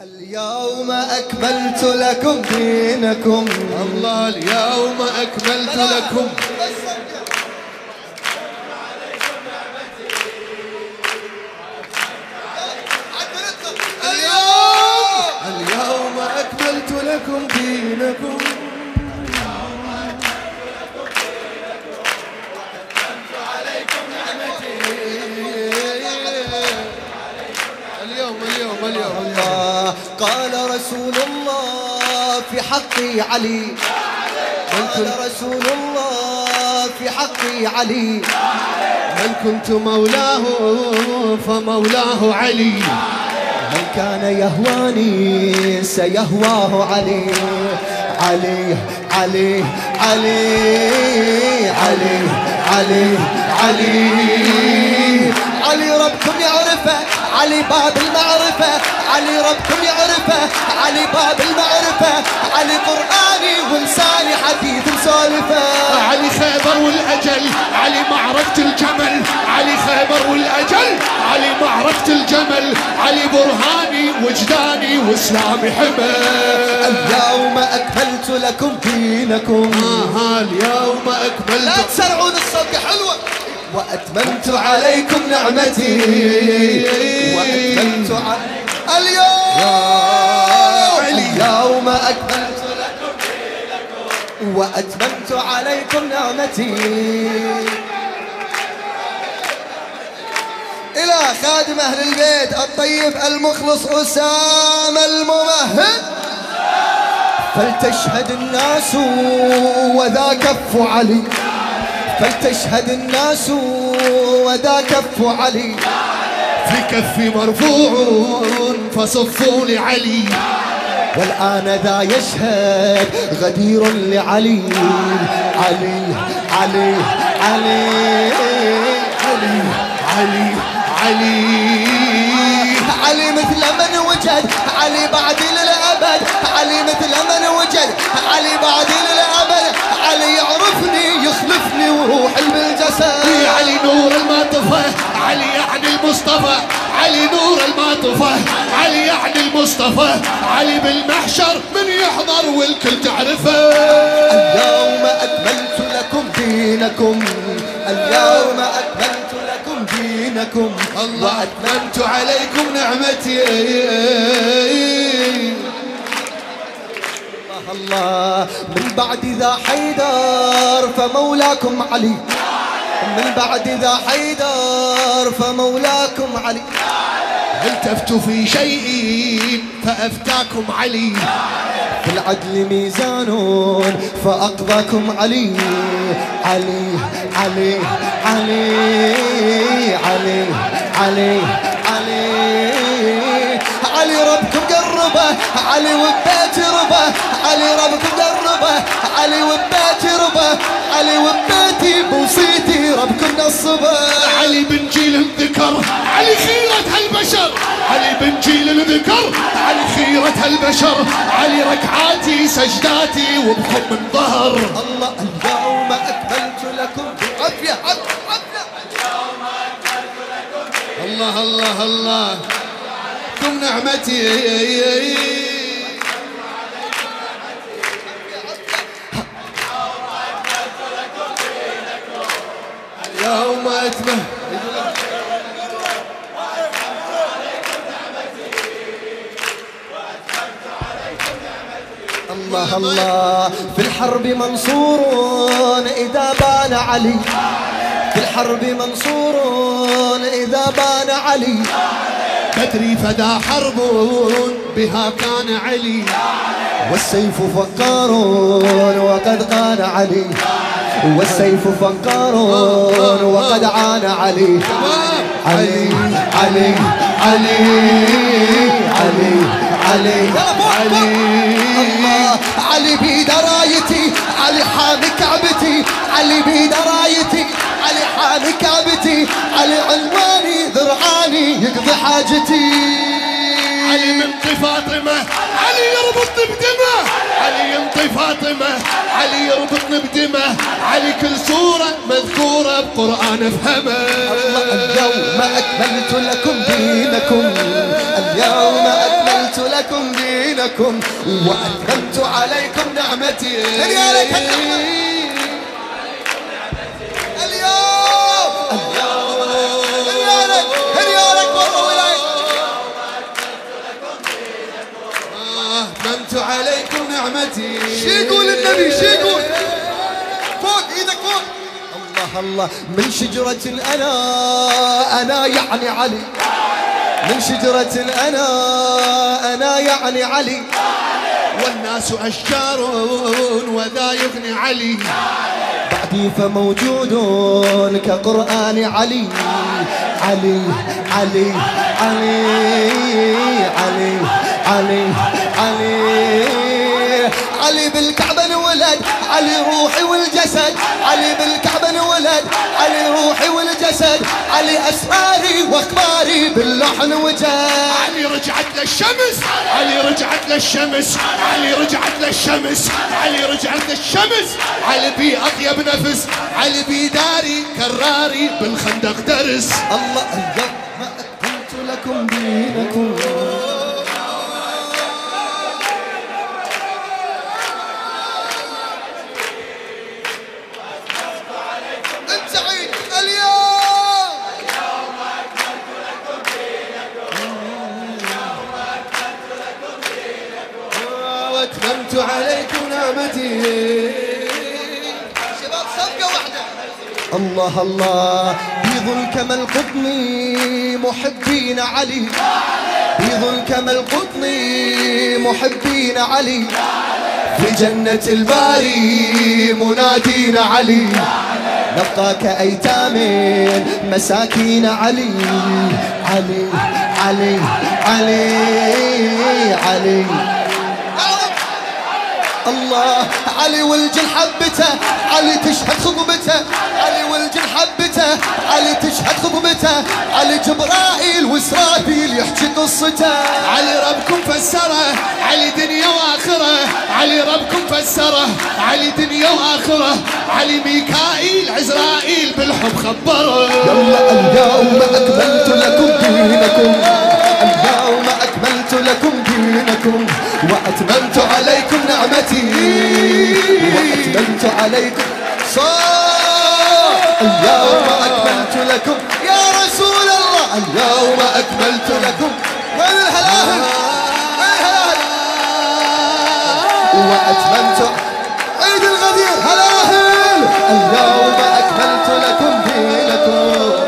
اليوم أكملت لكم دينكم. الله اليوم أكملت لكم قال رسول الله في حق علي. قال رسول الله في حق علي. من كنت مولاه فمولاه علي. من كان يهواني سيهواه علي. علي علي علي علي علي علي. علي ربكم يعرفه علي باب المعرفة علي ربكم يعرفه علي باب المعرفة علي قرآني ولساني حديث مسولفه علي خيبر والأجل علي معركة الجمل. علي خيبر والأجل علي معركة الجمل. علي برهاني وجداني واسلامي حمل. اليوم أكملت لكم دينكم. آه اليوم لا أكملت تسرعون الصوت حلوة. وأتممت عليكم نعمتي. وأتممت عليكم اليوم. اليوم أكملت لكم. دينكم وأتممت عليكم نعمتي. إلى خادم أهل البيت الطيب المخلص أسامة الممهد. فلتشهد الناس وذا كف علي فلتشهد الناس وذا كف علي. في كفي مرفوع فصفوا لعلي. والآن ذا يشهد غدير لعلي. علي علي علي علي علي علي. علي مثل من وجد علي بعد للأبد علي مثل من وجد علي بعد وهو حلم الجسد علي نور المعطفة. علي يعني المصطفى. علي نور المعطفة. علي يعني المصطفى. علي بالمحشر من يحضر والكل تعرفه. اليوم أكملت لكم دينكم. اليوم أكملت لكم دينكم. الله. أتممت عليكم نعمتي. ذا حيدر فمولاكم علي. من بعد ذا حيدر فمولاكم علي. التفت في شيء فأفتاكم علي. في العدل ميزان فأقضاكم علي. علي علي علي علي علي علي. علي ربكم قربه علي وبيت ربه علي ربكم قربه. علي وبيت ربه علي وبيتي بوصيتي ربكم نصبه علي بن جيل الذكر علي خيرة هالبشر علي بن جيل الذكر علي خيرة هالبشر علي ركعاتي سجداتي وبكم من ظهر. الله اليوم أكملت لكم بعافية. عافية عافية الله الله الله. كم نعمتي. اليوم أتمه الله الله في الحرب منصور إذا بان علي. في الحرب منصور إذا بان علي. بدري فدا حرب بها كان علي. والسيف فقار وقد قان علي. والسيف فقار وقد عان علي. علي علي علي علي علي علي. علي بيد رايتي علي حامي كعبتي علي بيد رايتي علي حامي كعبتي علي عنواني ذرعاني يقضي حاجتي. علي منطي فاطمة علي يربطني بدمه علي ينطي فاطمة يربطني بدمه علي كل سورة مذكورة بقرآن افهمه اليوم أكملت لكم دينكم. اليوم أكملت لكم دينكم. وأتممت عليكم نعمتي. عليكم نعمتي. شي يقول النبي شي يقول فوق إيدك فوق. الله الله. من شجرة الأنا أنا يعني علي. من شجرة الأنا أنا يعني علي. والناس أشجار وذا يغني علي. بعدي فموجود كقرآن علي علي علي. علي علي علي علي, علي, علي. بالكعبة انولد علي روحي والجسد. علي بالكعبة انولد علي روحي والجسد. علي أسراري وأخباري باللحن وجد علي رجعت للشمس علي رجعت للشمس. علي رجعت للشمس علي رجعت للشمس. علي بي أطيب نفس علي بي داري كراري بالخندق درس. الله اليوم ما أكملت لكم دينكم. واتممت عليكم نعمتي. شباب صفقة واحدة. الله الله. بيض كما القطن محبين علي. بيض كما القطن محبين علي. في جنة الباري منادين علي. نبقى كأيتام مساكين علي علي علي علي علي. الله. علي والجن حبته علي تشهد خطبته. علي والجن حبته علي تشهد خطبته. علي جبرائيل واسرافيل يحكي قصته. علي ربكم فسره علي دنيا وآخرة. علي ربكم فسره علي دنيا وآخرة. علي ميكائيل عزرائيل بالحب خبره. يلا اليوم أكملت لكم دينكم. اليوم أكملت لكم دينكم. عليكم. صار. اليوم أكملت لكم. يا رسول الله. اليوم أكملت لكم. وين الهلاهل وين الهلاهل وأتممت. عيد الغدير. هلاهل اليوم أكملت لكم دينكم.